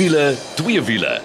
wiele, twee wiele.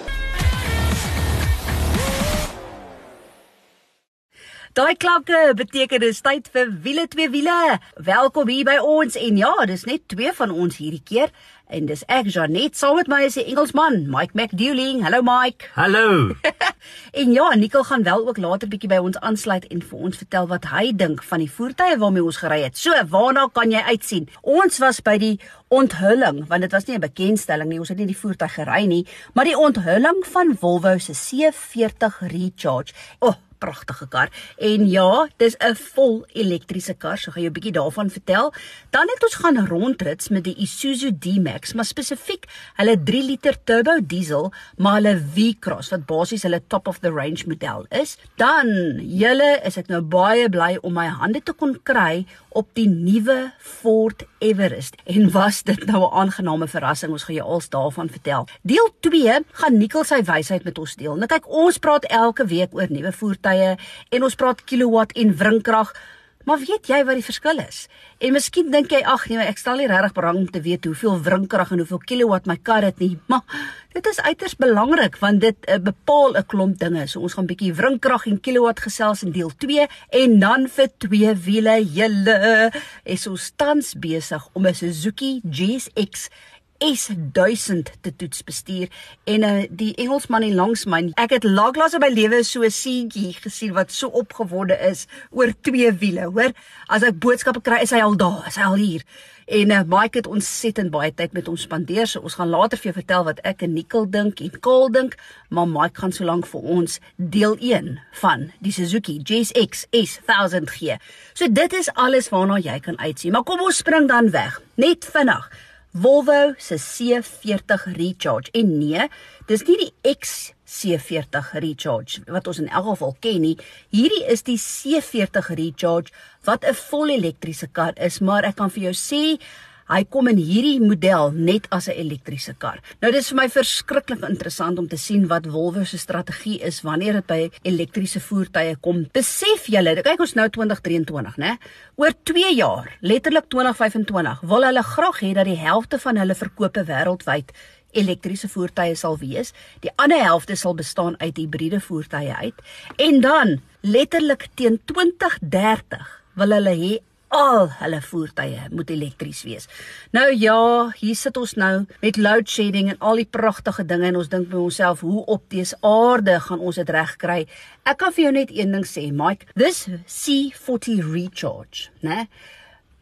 Daai klanke beteken dis tyd vir wiele twee wiele. Welkom hier by ons en ja, dis net twee van ons hierdie keer en dis ek Janet saam met my is die Engelsman Mike McDouling. Hallo Mike. Hallo. en ja, Nicole gaan wel ook later bietjie by ons aansluit en vir ons vertel wat hy dink van die voertuie waarmee ons gery het. So, waarna kan jy uitsien? Ons was by die onthulling want dit was nie 'n bekendstelling nie. Ons het nie die voertuig gery nie, maar die onthulling van Volvo se C40 Recharge. O, oh, pragtige kar. En ja, dis 'n vol elektriese kar. So gaan jy 'n bietjie daarvan vertel. Dan het ons gaan rondrits met die Isuzu D-Max, maar spesifiek hulle 3 liter turbo diesel, maar hulle V-Cross wat basies hulle top of the range model is. Dan, julle, is ek nou baie bly om my hande te kon kry op die nuwe Ford Everest. En was dit nou 'n aangename verrassing? Ons gaan jou als daarvan vertel. Deel 2 gaan Nikkel sy wysheid met ons deel. Nou kyk, ons praat elke week oor nuwe voertuie en ons praat kilowatt en wrinkrag. Maar weet jy wat die verskil is? En miskien dink jy ag nee, ek stel nie regtig belang om te weet hoeveel wrinkrag en hoeveel kilowatt my kar het nie, maar dit is uiters belangrik want dit uh, bepaal 'n klomp dinge. So ons gaan bietjie wrinkrag en kilowatt gesels in deel 2 en dan vir twee wiele. Julle is ons tans besig om 'n Suzuki GSX S1000 te toets bestuur en uh, die Engelsman hier langs my ek het laaglaas in my lewe so 'n seentjie gesien wat so opgewonde is oor twee wiele hoor. As ek boodskappe kry is hy al daar is hy al hier. En uh, Mike het ontsettend baie tyd met ons spandeer so ons gaan later vir jou vertel wat ek en Nicole dink en Kaal dink maar Mike gaan solank vir ons deel 1 van die Suzuki GSX S1000 gee so dit is alles waarna jy kan uitsien maar kom ons spring dan weg. Net vinnig Volvo se C40 Recharge en nee, dis nie die XC40 Recharge wat ons in elk geval ken nie. Hierdie is die C40 Recharge wat 'n vol elektriese kar is, maar ek kan vir jou sê Hy kom in hierdie model net as 'n elektriese kar. Nou dis vir my verskriklik interessant om te sien wat Volvo se strategie is wanneer dit by elektriese voertuie kom. Besef julle, kyk ons nou 2023, né? Oor 2 jaar, letterlik 2025, wil hulle graag hê dat die helfte van hulle verkope wêreldwyd elektriese voertuie sal wees. Die ander helfte sal bestaan uit hibriede voertuie uit. En dan letterlik teen 2030 wil hulle hê al hulle voertuie moet elektries wees. Nou ja, hier sit ons nou met load shedding en al die pragtige dinge en ons dink by onsself, hoe op dese aarde gaan ons dit regkry? Ek kan vir jou net een ding sê, Mike, this C40 Recharge, né?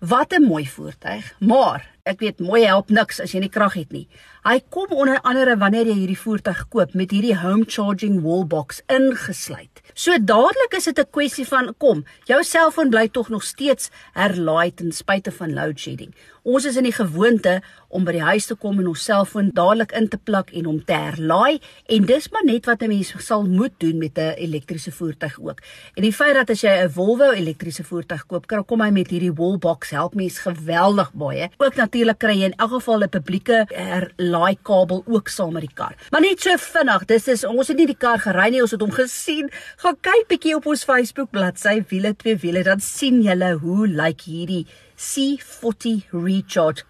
Wat 'n mooi voertuig, maar ek weet mooi help niks as jy nie krag het nie. Hy kom onder andere wanneer jy hierdie voertuig koop met hierdie home charging wall box ingesluit. So dadelik is dit 'n kwessie van kom, jou selfoon bly tog nog steeds herlaai ten spyte van load shedding. Ons is in die gewoonte om by die huis te kom en ons selfoon dadelik in te plak en hom te herlaai en dis maar net wat 'n mens sal moet doen met 'n elektriese voertuig ook. En die feit dat as jy 'n Volvo elektriese voertuig koop, kan kom hy met hierdie wall box help mens geweldig baie. Ook natuurlik kry jy in elk geval 'n publieke herlaai kabel ook saam met die kar. Maar net so vinnig, dis is ons het nie die kar gery nie, ons het hom gesien. Gaan kyk bietjie op ons Facebook bladsy wiele twee wiele dan sien julle hoe lyk like hierdie C40 Recharge.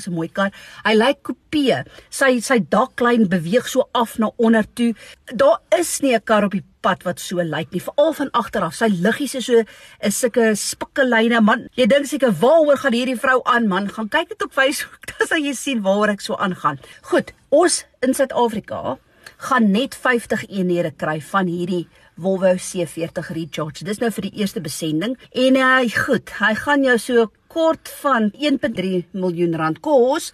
Dis 'n mooi kar. Hy lyk like coupe. Sy sy daklyn beweeg so af na onder toe. Daar is nie 'n kar op die pad wat so lyk nie, veral van agter af. Sy liggies is so 'n sulke spikkelyne man. Jy dink seker waaroor gaan hierdie vrou aan man? Gaan kyk dit op Facebook, dan sal jy sien waaroor ek so aangaan. Goed, ons in Suid-Afrika gaan net 50 eenhede kry van hierdie Volvo C40 Recharge. Dis nou vir die eerste besending en hy uh, goed, hy gaan jou so kort van 1.3 miljoen rand kos.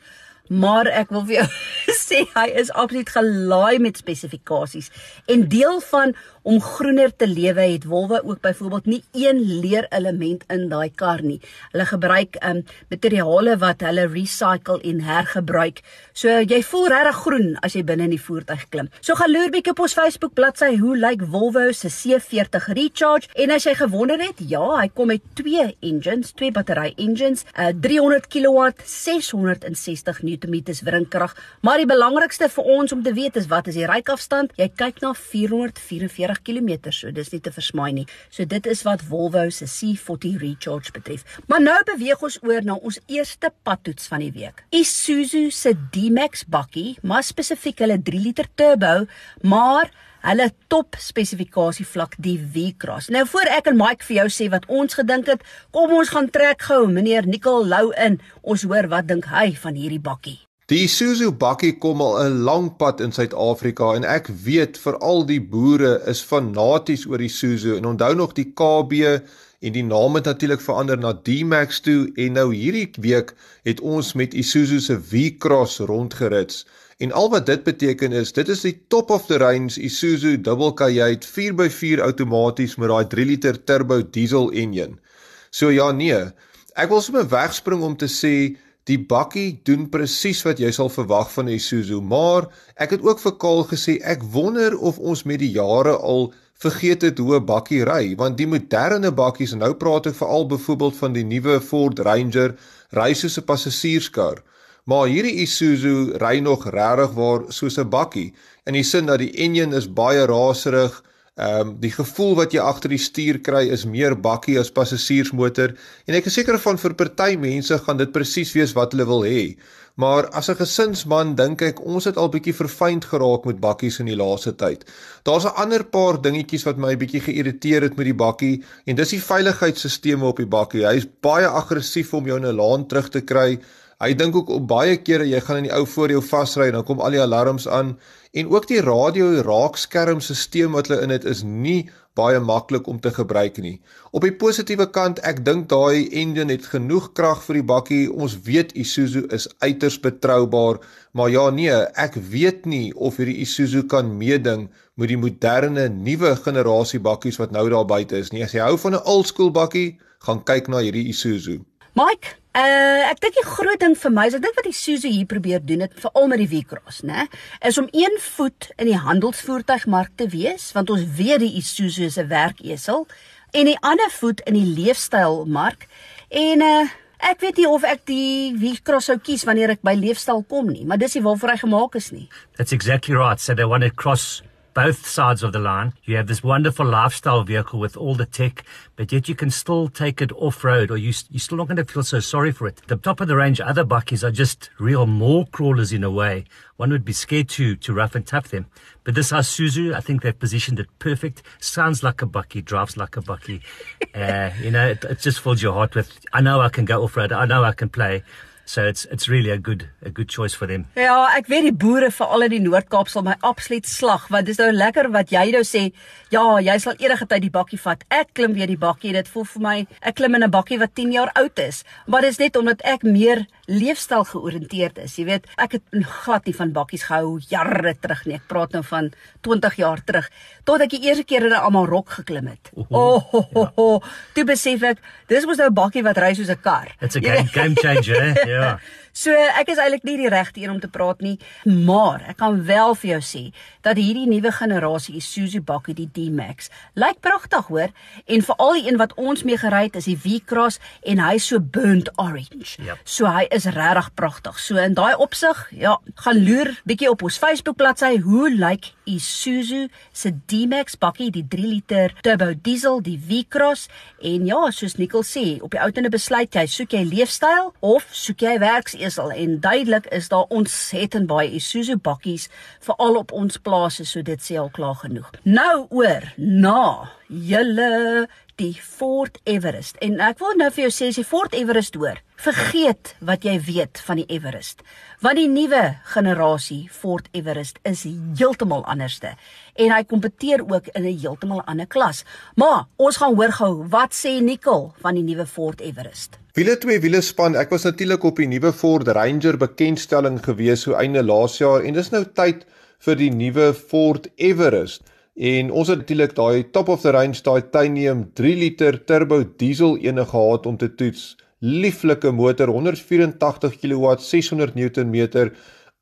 Maar ek wil vir jou sê hy is absoluut gelaai met spesifikasies en deel van om groener te lewe het Wolwe ook byvoorbeeld nie een leer element in daai kar nie. Hulle gebruik um materiale wat hulle recycle en hergebruik. So jy voel regtig groen as jy binne in die voertuig klim. So gaan loer bietjie op ons Facebook bladsy hoe lyk Volvo se C40 Recharge en as jy gewonder het, ja, hy kom met twee engines, twee battery engines, uh 300 kW, 660 Nm wrinkrag, maar die die belangrikste vir ons om te weet is wat is die rykafstand? Jy kyk na 444 km, so dis nie te versmaai nie. So dit is wat Volvo se C40 Recharge betref. Maar nou beweeg ons oor na ons eerste padtoets van die week. Isuzu se D-Max bakkie, maar spesifiek hulle 3 liter turbo, maar hulle top spesifikasie vlak die V-Cross. Nou voor ek en Mike vir jou sê wat ons gedink het, kom ons gaan trek gou meneer Nicol Lou in. Ons hoor wat dink hy van hierdie bakkie. Die Isuzu bakkie kom al 'n lang pad in Suid-Afrika en ek weet veral die boere is fanaties oor die Isuzu en onthou nog die KB en die naam het natuurlik verander na D-Max toe en nou hierdie week het ons met Isuzu se V-Cross rondgerits. En al wat dit beteken is, dit is die top of the range Isuzu Double K8 4x4 outomaties met daai 3 liter turbo diesel enjin. So ja nee, ek wil sommer wegspring om te sê die bakkie doen presies wat jy sal verwag van 'n Isuzu, maar ek het ook vir Kaal gesê ek wonder of ons met die jare al vergeet het hoe 'n bakkie ry, want die moderne bakkies en nou praat ek veral byvoorbeeld van die nuwe Ford Ranger ry soos 'n passasierskar. Maar hierdie Isuzu ry nog regtig waar soos 'n bakkie in die sin dat die enjin is baie raserig. Ehm um, die gevoel wat jy agter die stuur kry is meer bakkie as passasiersmotor en ek is seker van vir party mense gaan dit presies wees wat hulle wil hê. Maar as 'n gesinsman dink ek ons het al bietjie verfynd geraak met bakkies in die laaste tyd. Daar's 'n ander paar dingetjies wat my bietjie geïrriteer het met die bakkie en dis die veiligheidsstelsels op die bakkie. Hy's baie aggressief om jou in 'n laan terug te kry. Hy dink ook op baie kere jy gaan in die ou voor jou vasry en dan kom al die alarms aan en ook die radio raakskermstelsel wat hulle in het is nie baie maklik om te gebruik nie. Op die positiewe kant, ek dink daai engine het genoeg krag vir die bakkie. Ons weet Isuzu is uiters betroubaar, maar ja nee, ek weet nie of hierdie Isuzu kan meeding met die moderne nuwe generasie bakkies wat nou daar buite is nie. As jy hou van 'n old school bakkie, gaan kyk na hierdie Isuzu. Mike, Uh ek dink die groot ding vir my is ek dink wat die Suzu hier probeer doen het veral met die V-Cross, né? Is om een voet in die handelsvoertuigmark te wees, want ons weet die Isuzu is 'n werkesel en die ander voet in die leefstylmark. En uh ek weet nie of ek die V-Cross sou kies wanneer ek by leefstyl kom nie, maar dis nie waarvoor hy gemaak is nie. That's exactly right. So they want to cross both sides of the line. You have this wonderful lifestyle vehicle with all the tech, but yet you can still take it off road or you, you're still not going to feel so sorry for it. The top of the range other buckies are just real more crawlers in a way. One would be scared to, to rough and tough them. But this Isuzu, I think they've positioned it perfect. Sounds like a bucky, drives like a bucky. uh, you know, it, it just fills your heart with, I know I can go off road. I know I can play. So it's it's really a good a good choice for them. Ja, ek weet die boere veral in die Noord-Kaap sal my absoluut slag want dis nou lekker wat jy nou sê, ja, jy sal enige tyd die bakkie vat. Ek klim weer die bakkie. Dit voel vir my ek klim in 'n bakkie wat 10 jaar oud is. Maar dis net omdat ek meer leefstyl georiënteerd is. Jy weet, ek het glad nie van bakkies gehou jare terug nie. Ek praat nou van 20 jaar terug tot ek die eerste keer in 'n almal rok geklim het. O, oh, ho, ho, ho. toe besef ek, dis mos nou 'n bakkie wat ry soos 'n kar. It's a game, game changer, ja. Yeah. So ek is eintlik nie die regte een om te praat nie, maar ek kan wel vir jou sê dat hierdie nuwe generasie Isuzu bakkie die D-Max lyk pragtig hoor en veral die een wat ons mee gery het is die V-Cross en hy so burnt orange. Yep. So hy is regtig pragtig. So in daai opsig, ja, gaan loer bietjie op ons Facebook bladsy hoe lyk Isuzu se D-Max bakkie die 3 liter turbo diesel die V-Cross en ja, soos Nicole sê, op die outende besluit jy soek jy leefstyl of soek jy werks esel en duidelik is daar ontsettend baie Isuzu bakkies veral op ons plase so dit sê al klaar genoeg. Nou oor na julle die Fort Everest en ek wil nou vir jou sê as jy Fort Everest hoor, vergeet wat jy weet van die Everest. Want die nuwe generasie Fort Everest is heeltemal anderste en hy kompeteer ook in 'n heeltemal ander klas. Maar ons gaan hoor gou wat sê Nicole van die nuwe Fort Everest. Wiele twee wiele span. Ek was natuurlik op die nuwe Ford Ranger bekendstelling gewees so einde laas jaar en dis nou tyd vir die nuwe Ford Everest. En ons het natuurlik daai top of the range daai titanium 3 liter turbo diesel ene gehad om te toets lieflike motor 184 kW 600 Nm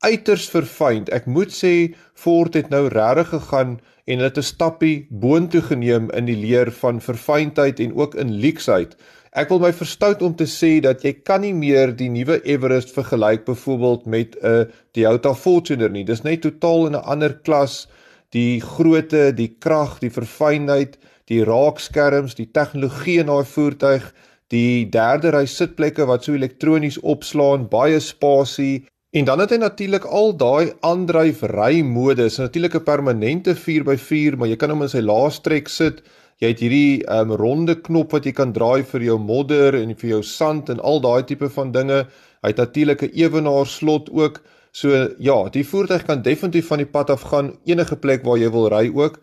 uiters verfyn. Ek moet sê Ford het nou regtig gegaan en hulle het 'n stappie boontoe geneem in die leer van verfynheid en ook in leksheid. Ek wil my verstout om te sê dat jy kan nie meer die nuwe Everest vergelyk byvoorbeeld met 'n Toyota Fortuner nie. Dis net totaal in 'n ander klas. Die grootte, die krag, die verfynheid, die raakskerms, die tegnologie in daai voertuig, die derde ry sitplekke wat so elektronies opslaan, baie spasie. En dan het hy natuurlik al daai aandryf ry modus, natuurlik 'n permanente 4x4, maar jy kan hom in sy laastrek sit. Jy het hierdie um, ronde knop wat jy kan draai vir jou modder en vir jou sand en al daai tipe van dinge. Hy het natuurlik 'n ewenaar slot ook. So ja, die voertuig kan definitief van die pad af gaan enige plek waar jy wil ry ook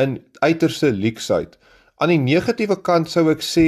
in uiterste leksheid. Aan die negatiewe kant sou ek sê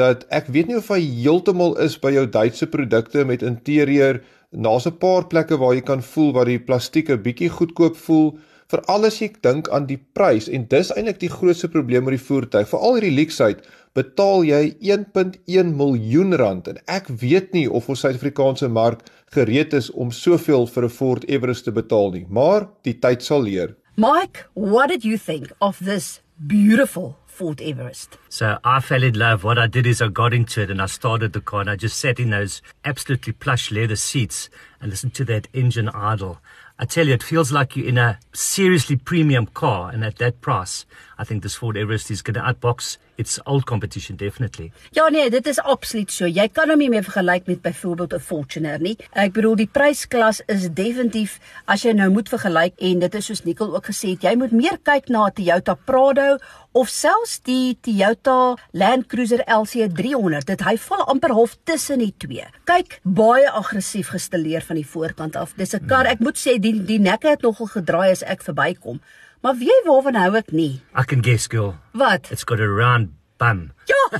dat ek weet nie of hy heeltemal is by jou Duitse produkte met interieur. Daar's 'n paar plekke waar jy kan voel waar die plastiek 'n bietjie goedkoop voel veral as jy dink aan die prys en dis eintlik die grootste probleem met die voertuig. Veral hierdie leksheid, betaal jy 1.1 miljoen rand en ek weet nie of ons Suid-Afrikaanse mark gereed is om soveel vir 'n Ford Everest te betaal nie, maar die tyd sal leer. Mike, what did you think of this beautiful Ford Everest? So I fell in love. What I did is I got into it and I started the car and I just sat in those absolutely plush leather seats and listened to that engine idle. I tell you, it feels like you're in a seriously premium car, and at that price, I think this Ford Everest is going to outbox its old competition definitely. Ja nee, dit is absoluut so. Jy kan hom nie meer vergelyk met byvoorbeeld 'n Fortuner nie. Ek bedoel die prysklas is definitief as jy nou moet vergelyk en dit is soos Nicole ook gesê het, jy moet meer kyk na 'n Toyota Prado of selfs die Toyota Land Cruiser LC 300. Dit hy val amper half tussen die twee. Kyk, baie aggressief gestileer van die voorkant af. Dis 'n kar, ek moet sê die die nekke het nogal gedraai as ek verbykom. Maar wie waarvan hou ek nie? I can guess, girl. Wat? It's got a round bum. Ja.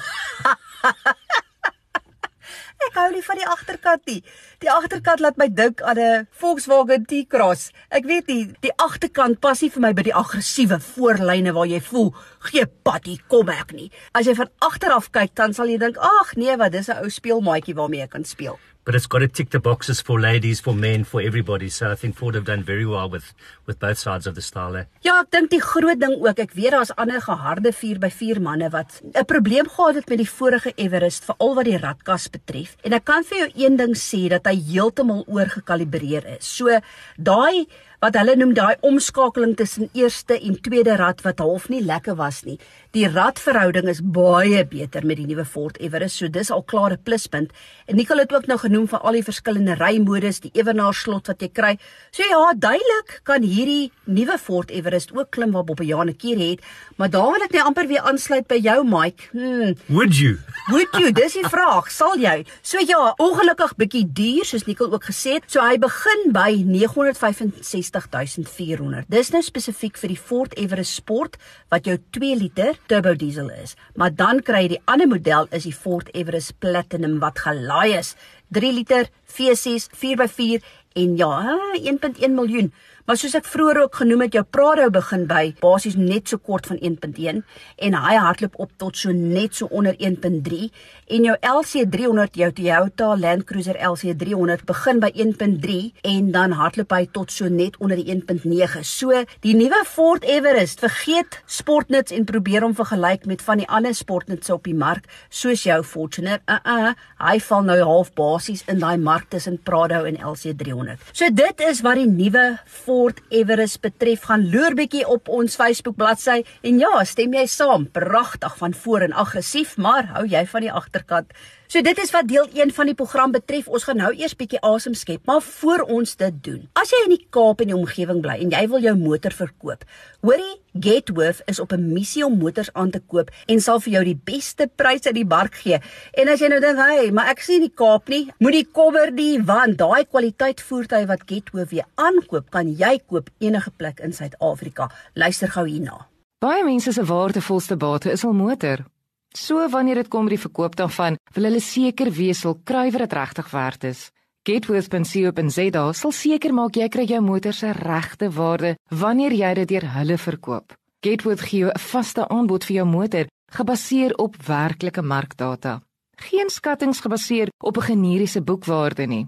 ek hou nie van die agterkant nie. Die agterkant laat my dink aan 'n Volkswagen T-Cross. Ek weet nie, die agterkant pas nie vir my by die aggressiewe voorlyne waar jy voel, gee pad hier kom ek nie. As jy van agter af kyk, dan sal jy dink, ag nee, wat dis 'n ou speelmaatjie waarmee ek kan speel. But it's got to tick the boxes for ladies, for men, for everybody. So I think Ford have done very well with with both sides of the style. Eh? Ja, ek dink die groot ding ook, ek weet daar's ander geharde 4x4 manne wat 'n probleem gehad het met die vorige Everest, veral wat die ratkas betref. En ek kan vir jou een ding sê dat hy heeltemal oorgekalibreer is. So daai wat hulle noem daai omskakeling tussen eerste en tweede rad wat half nie lekker was nie. Die radverhouding is baie beter met die nuwe Ford Everest, so dis al klare pluspunt. En Nicole het ook nou genoem van al die verskillende rymodus, die ewenaar slot wat jy kry. So ja, duidelik kan hierdie nuwe Ford Everest ook klim waar Bobbie Jane keer het, maar daar wil ek net amper weer aansluit by jou Mike. Hmm. Would you? Would you? Dis die vraag. Sal jy? So ja, ongelukkig bietjie duur soos Nicole ook gesê het. So hy begin by 965 60400. Dis nou spesifiek vir die Ford Everest Sport wat jou 2 liter turbo diesel is. Maar dan kry jy die ander model is die Ford Everest Platinum wat gelaai is 3 liter V6 4x4 en ja, 1.1 miljoen. Maar soos ek vroeër ook genoem het, jou Prado begin by basies net so kort van 1.1 en hy hardloop op tot so net so onder 1.3 en jou LC300 jou Toyota Land Cruiser LC300 begin by 1.3 en dan hardloop hy tot so net onder die 1.9. So die nuwe Ford Everest, vergeet sportnuts en probeer hom vergelyk met van die ander sportnuts op die mark soos jou Fortuner. Uh uh, hy val nou half basies in daai mark tussen Prado en LC300. So dit is wat die nuwe Ford Everest betref, gaan loer bietjie op ons Facebook bladsy en ja, stem jy saam? Pragtig van voor en aggressief, maar hou jy van die agterkant? So dit is wat deel 1 van die program betref. Ons gaan nou eers bietjie asem skep, maar voor ons dit doen. As jy in die Kaap en die omgewing bly en jy wil jou motor verkoop, hoorie Getworth is op 'n missie om motors aan te koop en sal vir jou die beste pryse uit die mark gee. En as jy nou dink, "Hey, maar ek sien die Kaap nie, moet die kobber die want daai kwaliteit voertuie wat Getworth weer aankoop, kan jy koop enige plek in Suid-Afrika. Luister gou hierna. Baie mense se waardevolste bate is hul motor. So wanneer dit kom by die verkoop daarvan, wil hulle seker wees hul kruiwer dit regtig werd is. Gateway.co.za sal seker maak jy kry jou motor se regte waarde wanneer jy dit deur hulle verkoop. Gateway gee jou 'n vaste aanbod vir jou motor gebaseer op werklike markdata. Geen skattings gebaseer op 'n generiese boekwaarde nie.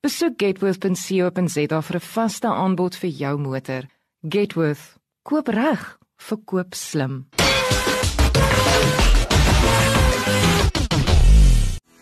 Besoek getworth.co.za vir 'n vaste aanbod vir jou motor. Getworth, koop reg, verkoop slim.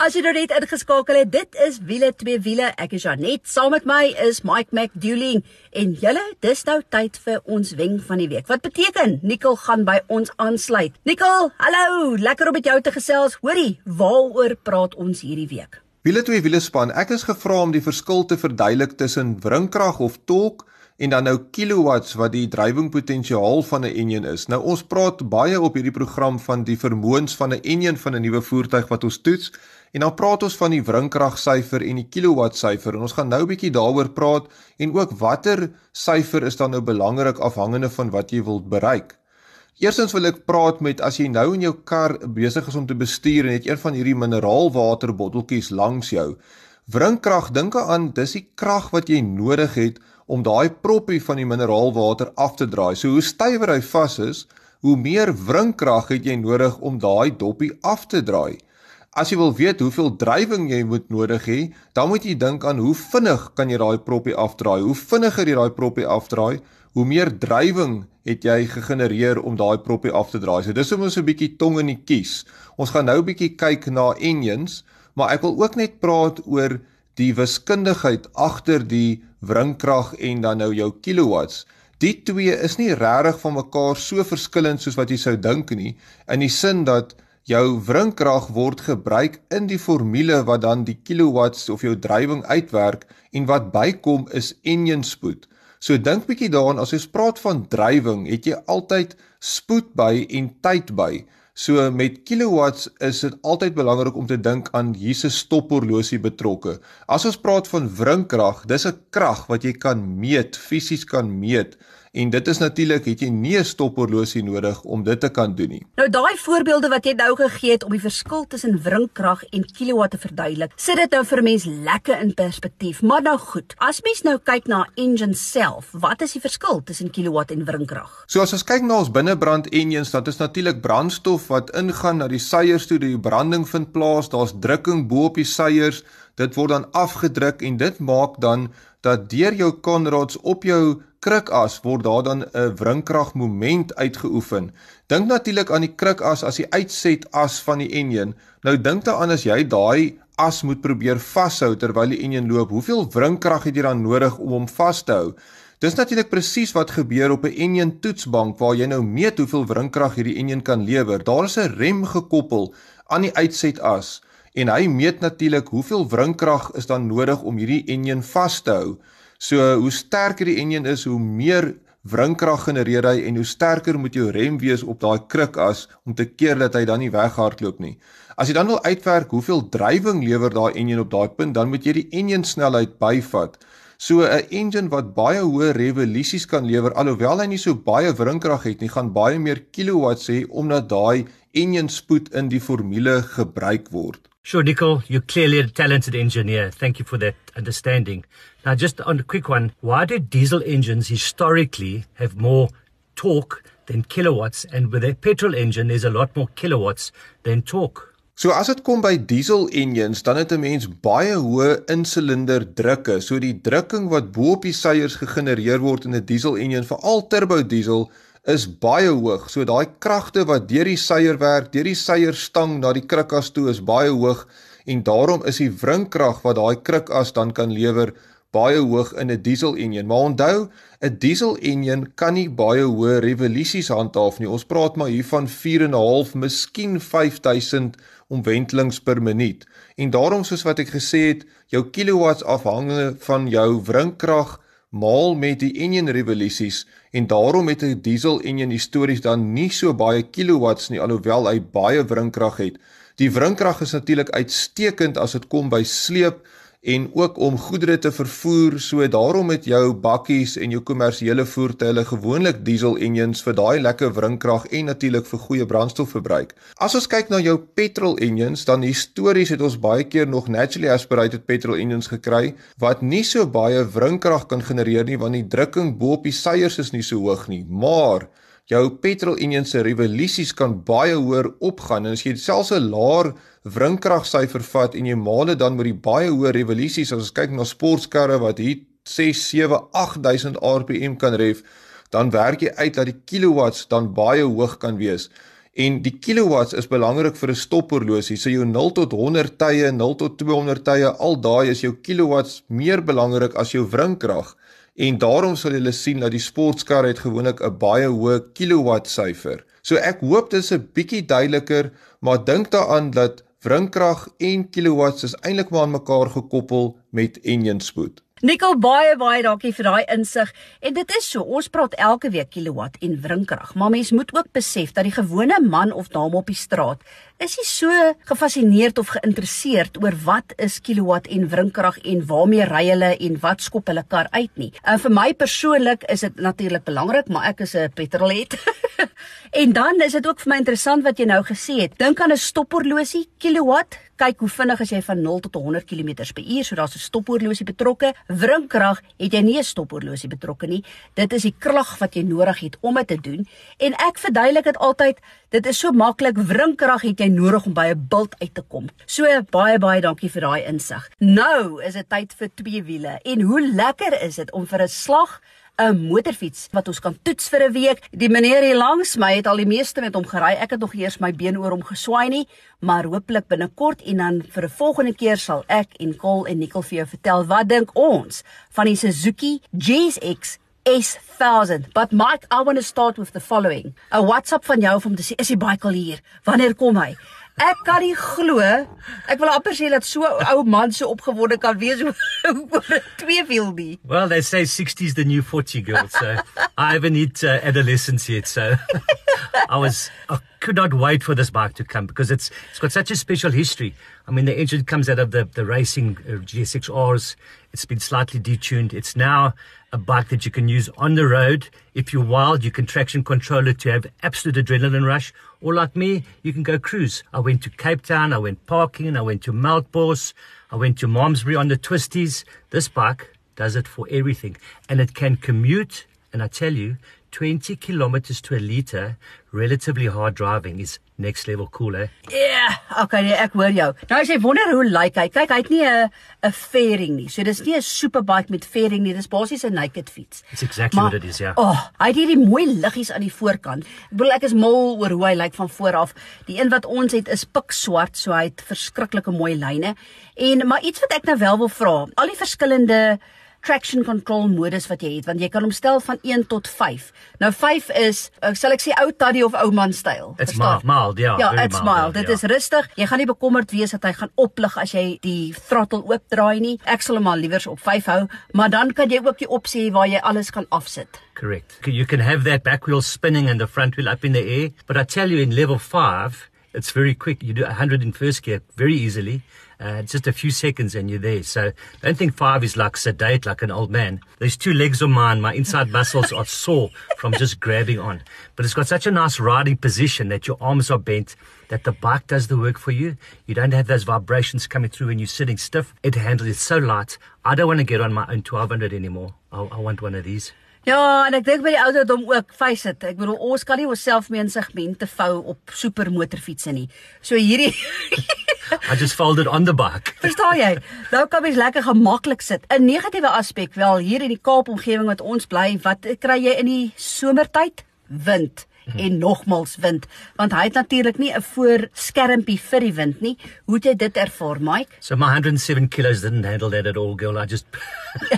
As jy nou net ingeskakel het, dit is wiele twee wiele. Ek is Janet. Saam met my is Mike McDouling en julle, dis nou tyd vir ons wen van die week. Wat beteken? Nicole gaan by ons aansluit. Nicole, hallo. Lekker om met jou te gesels. Hoorie, waaroor praat ons hierdie week? Wiele twee wiele span. Ek is gevra om die verskil te verduidelik tussen wringkrag of torque en dan nou kilowatts wat die drywingpotensiaal van 'n enjin is. Nou ons praat baie op hierdie program van die vermoëns van 'n enjin van 'n nuwe voertuig wat ons toets en dan praat ons van die wringkragsyfer en die kilowattsyfer en ons gaan nou 'n bietjie daaroor praat en ook watter syfer is dan nou belangrik afhangende van wat jy wil bereik. Eerstens wil ek praat met as jy nou in jou kar besig is om te bestuur en het een van hierdie mineraalwaterbotteltjies langs jou. Wringkrag, dink aan dis die krag wat jy nodig het om daai proppie van die mineraalwater af te draai. So hoe stywer hy vas is, hoe meer wringkrag het jy nodig om daai doppie af te draai. As jy wil weet hoeveel drywing jy moet nodig hê, dan moet jy dink aan hoe vinnig kan jy daai proppie afdraai. Hoe vinniger jy daai proppie afdraai, hoe meer drywing het jy gegenereer om daai proppie af te draai. So dis om ons 'n bietjie tong in die kies. Ons gaan nou 'n bietjie kyk na engines, maar ek wil ook net praat oor die wiskundigheid agter die wringkrag en dan nou jou kilowatts. Die twee is nie regtig van mekaar so verskillend soos wat jy sou dink nie, in die sin dat jou wringkrag word gebruik in die formule wat dan die kilowatts of jou drywing uitwerk en wat bykom is enjin spoed. So dink bietjie daaraan as jy praat van drywing, het jy altyd spoed by en tyd by. So met kilowatts is dit altyd belangrik om te dink aan Jesus stophorlosie betrokke. As ons praat van wringkrag, dis 'n krag wat jy kan meet, fisies kan meet. En dit is natuurlik het jy nie 'n stophorlosie nodig om dit te kan doen nie. Nou daai voorbeelde wat jy nou gegee het om die verskil tussen wringkrag en kilowatt te verduidelik, sit dit nou vir mense lekker in perspektief. Maar nou goed, as mens nou kyk na engine self, wat is die verskil tussen kilowatt en wringkrag? So as ons kyk na ons binnebrand engines, dit is natuurlik brandstof wat ingaan na die seiers toe, die branding vind plaas, daar's drukking bo op die seiers, dit word dan afgedruk en dit maak dan dat deur jou conrods op jou krukas word daar dan 'n wringkragmoment uitgeoefen. Dink natuurlik aan die krukas as die uitset as van die enjin. Nou dink daaraan as jy daai as moet probeer vashou terwyl die enjin loop, hoeveel wringkrag het jy dan nodig om hom vas te hou? Dis natuurlik presies wat gebeur op 'n enjin toetsbank waar jy nou meet hoeveel wringkrag hierdie enjin kan lewer. Daar is 'n rem gekoppel aan die uitset as en hy meet natuurlik hoeveel wringkrag is dan nodig om hierdie enjin vas te hou. So hoe sterker die enjin is, hoe meer wringkrag genereer hy en hoe sterker moet jou rem wees op daai kruk as om te keer dat hy dan nie weghardloop nie. As jy dan wil uitwerk hoeveel drywing lewer daai enjin op daai punt, dan moet jy die enjin snelheid byvat. So 'n engine wat baie hoë revolusies kan lewer alhoewel hy nie so baie wringkrag het nie, gaan baie meer kilowatts hê omdat daai enjin spoed in die formule gebruik word. Sure, Nicole, you're clearly a talented engineer. Thank you for that understanding. Now, just on a quick one, why do diesel engines historically have more torque than kilowatts, and with a petrol engine, there's a lot more kilowatts than torque? So as dit kom by diesel engines, dan het 'n mens baie hoë insilinder drukke. So die drukking wat bo op die seiers gegenereer word in 'n diesel engine, veral turbo diesel, is baie hoog. So daai kragte wat deur die seier werk, deur die seierstang na die krukas toe is baie hoog en daarom is die wringkrag wat daai krukas dan kan lewer baie hoog in 'n diesel enjin. Maar onthou, 'n diesel enjin kan nie baie hoë revolusies handhaaf nie. Ons praat maar hier van 4.5, miskien 5000 omwentelings per minuut. En daarom soos wat ek gesê het, jou kilowatts afhangende van jou wringkrag maal met die enjin revolusies en daarom het 'n diesel enjin histories dan nie so baie kilowatts nie alhoewel hy baie wringkrag het. Die wringkrag is natuurlik uitstekend as dit kom by sleep en ook om goedere te vervoer. So daarom het jou bakkies en jou kommersiële voertuie gewoonlik diesel engines vir daai lekker wrinkrag en natuurlik vir goeie brandstofverbruik. As ons kyk na jou petrol engines, dan histories het ons baie keer nog naturally aspirated petrol engines gekry wat nie so baie wrinkrag kan genereer nie want die drukking bo op die seiers is nie so hoog nie. Maar jou petrol engine se revolusies kan baie hoër opgaan en as jy selfs 'n laer wrinkragsyfer vat en jy maal dit dan met die baie hoë revolusies as ons kyk na sportkarre wat hier 6 7 8000 rpm kan ref dan werk jy uit dat die kilowatts dan baie hoog kan wees. En die kilowatts is belangrik vir 'n stophorlosie. So jou 0 tot 100 tye 0 tot 200 tye al daai is jou kilowatts meer belangrik as jou wrinkrag. En daarom sal julle sien dat die sportskar het gewoonlik 'n baie hoë kilowatt syfer. So ek hoop dit is 'n bietjie duideliker, maar dink daaraan dat wrinkrag en kilowatts is eintlik maar aan mekaar gekoppel met engine spoed. Nikkel baie baie dankie vir daai insig. En dit is so, ons praat elke week kilowatt en wrinkrag, maar mens moet ook besef dat die gewone man of dame op die straat is nie so gefassineerd of geïnteresseerd oor wat is kilowatt en wrinkrag en waarmee ry hulle en wat skop hulle kar uit nie. En vir my persoonlik is dit natuurlik belangrik, maar ek is 'n petrolhead. en dan is dit ook vir my interessant wat jy nou gesê het. Dink aan 'n stophorlosie, kilowatt, kyk hoe vinnig as jy van 0 tot 100 km/h, so daar's 'n stophorlosie betrokke. Wrinkrag het jy nie 'n stophorlosie betrokke nie. Dit is die krag wat jy nodig het om dit te doen. En ek verduidelik dit altyd, dit is so maklik. Wrinkrag het jy nodig om by 'n bult uit te kom. So baie baie dankie vir daai insig. Nou is dit tyd vir twee wiele. En hoe lekker is dit om vir 'n slag 'n motorfiets wat ons kan toets vir 'n week. Die meneer hier langs my het al die meeste met hom gery. Ek het nog eers my been oor hom geswaai nie, maar hopelik binnekort en dan vir 'n volgende keer sal ek en Kol en Nicole vir jou vertel wat dink ons van die Suzuki GSX S1000. But Mike, I want to start with the following. 'n WhatsApp van jou om te sê is die bike al hier? Wanneer kom hy? Ek kan nie glo. Ek wil amper sê dat so ou man so opgewonde kan wees oor 'n tweewiel nie. Well, they say 60 is the new 40 girl, so I haven't hit uh, adolescence yet, so I was I could not wait for this bike to come because it's it's got such a special history. I mean, the engine comes out of the the racing uh, GSX-Rs. It's been slightly detuned. It's now a bike that you can use on the road. If you're wild, you can traction control it to have absolute adrenaline rush. Or like me, you can go cruise. I went to Cape Town, I went parking, I went to Melkbos, I went to Malmesbury on the twisties. This bike does it for everything. And it can commute, and I tell you, 20 kilometers to a liter, relatively hard driving is next level cool, eh? Ja, yeah, okay, nee, ek hoor jou. Nou as jy wonder hoe lyk hy, kyk, hy het nie 'n 'n fairing nie. So dis nie 'n superbike met fairing nie, dis basies 'n naked fiets. It's exactly maar, what it is, ja. Yeah. Oh, hy het hierdie mooi liggies aan die voorkant. Ek bedoel ek is mal oor hoe hy lyk van voor af. Die een wat ons het is pikswart, so hy het verskriklike mooi lyne. En maar iets wat ek nou wel wil vra, al die verskillende traction control modus wat jy het want jy kan hom stel van 1 tot 5. Nou 5 is uh, sal ek sê ou taddy of ou man styl. It's mild, mild, ja. Ja, it's mild. Dit ja. is rustig. Jy gaan nie bekommerd wees dat hy gaan oplig as jy die throttle oopdraai nie. Ek sal hom maar liewers op 5 hou, maar dan kan jy ook die opsie hê waar jy alles kan afsit. Correct. You can have that back wheel spinning and the front wheel up in the air, but I tell you in level 5 it's very quick. You do 100 in first gear very easily. Uh, just a few seconds and you're there. So don't think five is like sedate, like an old man. These two legs of mine, my inside muscles are sore from just grabbing on. But it's got such a nice riding position that your arms are bent, that the bike does the work for you. You don't have those vibrations coming through when you're sitting stiff. It handles it so light. I don't want to get on my own 1200 anymore. I, I want one of these. Ja, en ek dink by die ouderdom ook face dit. Ek bedoel ons kan nie onsself mee in segmente vou op supermotorfietsse nie. So hierdie I just folded on the bike. Verstaan jy? Nou kan mens lekker gemaklik sit. 'n Negatiewe aspek wel hier in die Kaap omgewing wat ons bly, wat kry jy in die somertyd? Wind Mm-hmm. en nogmals wind want hy het natuurlik nie 'n voorskermpie vir die wind nie. Hoe het jy dit ervaar, Mike? So my 107 kilos didn't handle that at all, girl. I just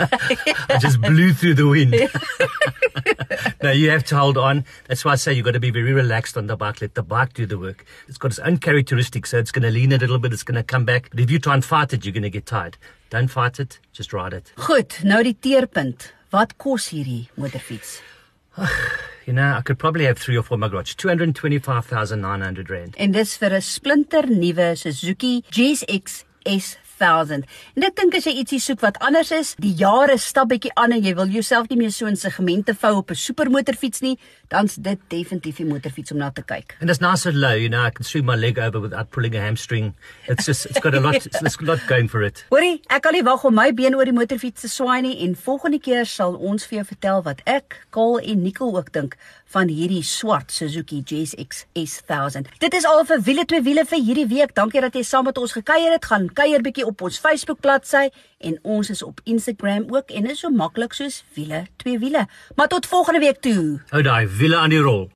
I just blew through the wind. no, you have to hold on. That's why I say you've got to be very relaxed on the bike. Let the bike do the work. It's got its own characteristics, so it's going to lean a little bit, it's going to come back. But if you try and fight it, you're going to get tired. Don't fight it, just ride it. Goed, nou die teerpunt. Wat kos hierdie motorfiets? you know, I could probably have 3 or 4 in my garage. 225,900 rand. En dis vir 'n splinter nuwe Suzuki GSX S S1000. En ek dink as jy ietsie soek wat anders is, die jare stap bietjie aan en jy wil jouself nie meer so in segmente vou op 'n supermotorfiets nie, dan's dit definitief die motorfiets om na te kyk. And it's nice and low, you know, I can swing my leg over without pulling a hamstring. It's just, it's got a lot, it's, got a lot going for it. Hoorie, ek kan nie wag om my been oor die motorfiets te swaai nie en volgende keer sal ons vir jou vertel wat ek, Kaal en Nicole ook dink van hierdie swart Suzuki GSX S1000. Dit is al vir wiele twee wiele vir hierdie week. Dankie dat jy saam met ons gekuier het. Gaan kuier bietjie op ons Facebook bladsy en ons is op Instagram ook en is so maklik soos wiele twee wiele. Maar tot volgende week toe. Oh, daai wiele aan die rol.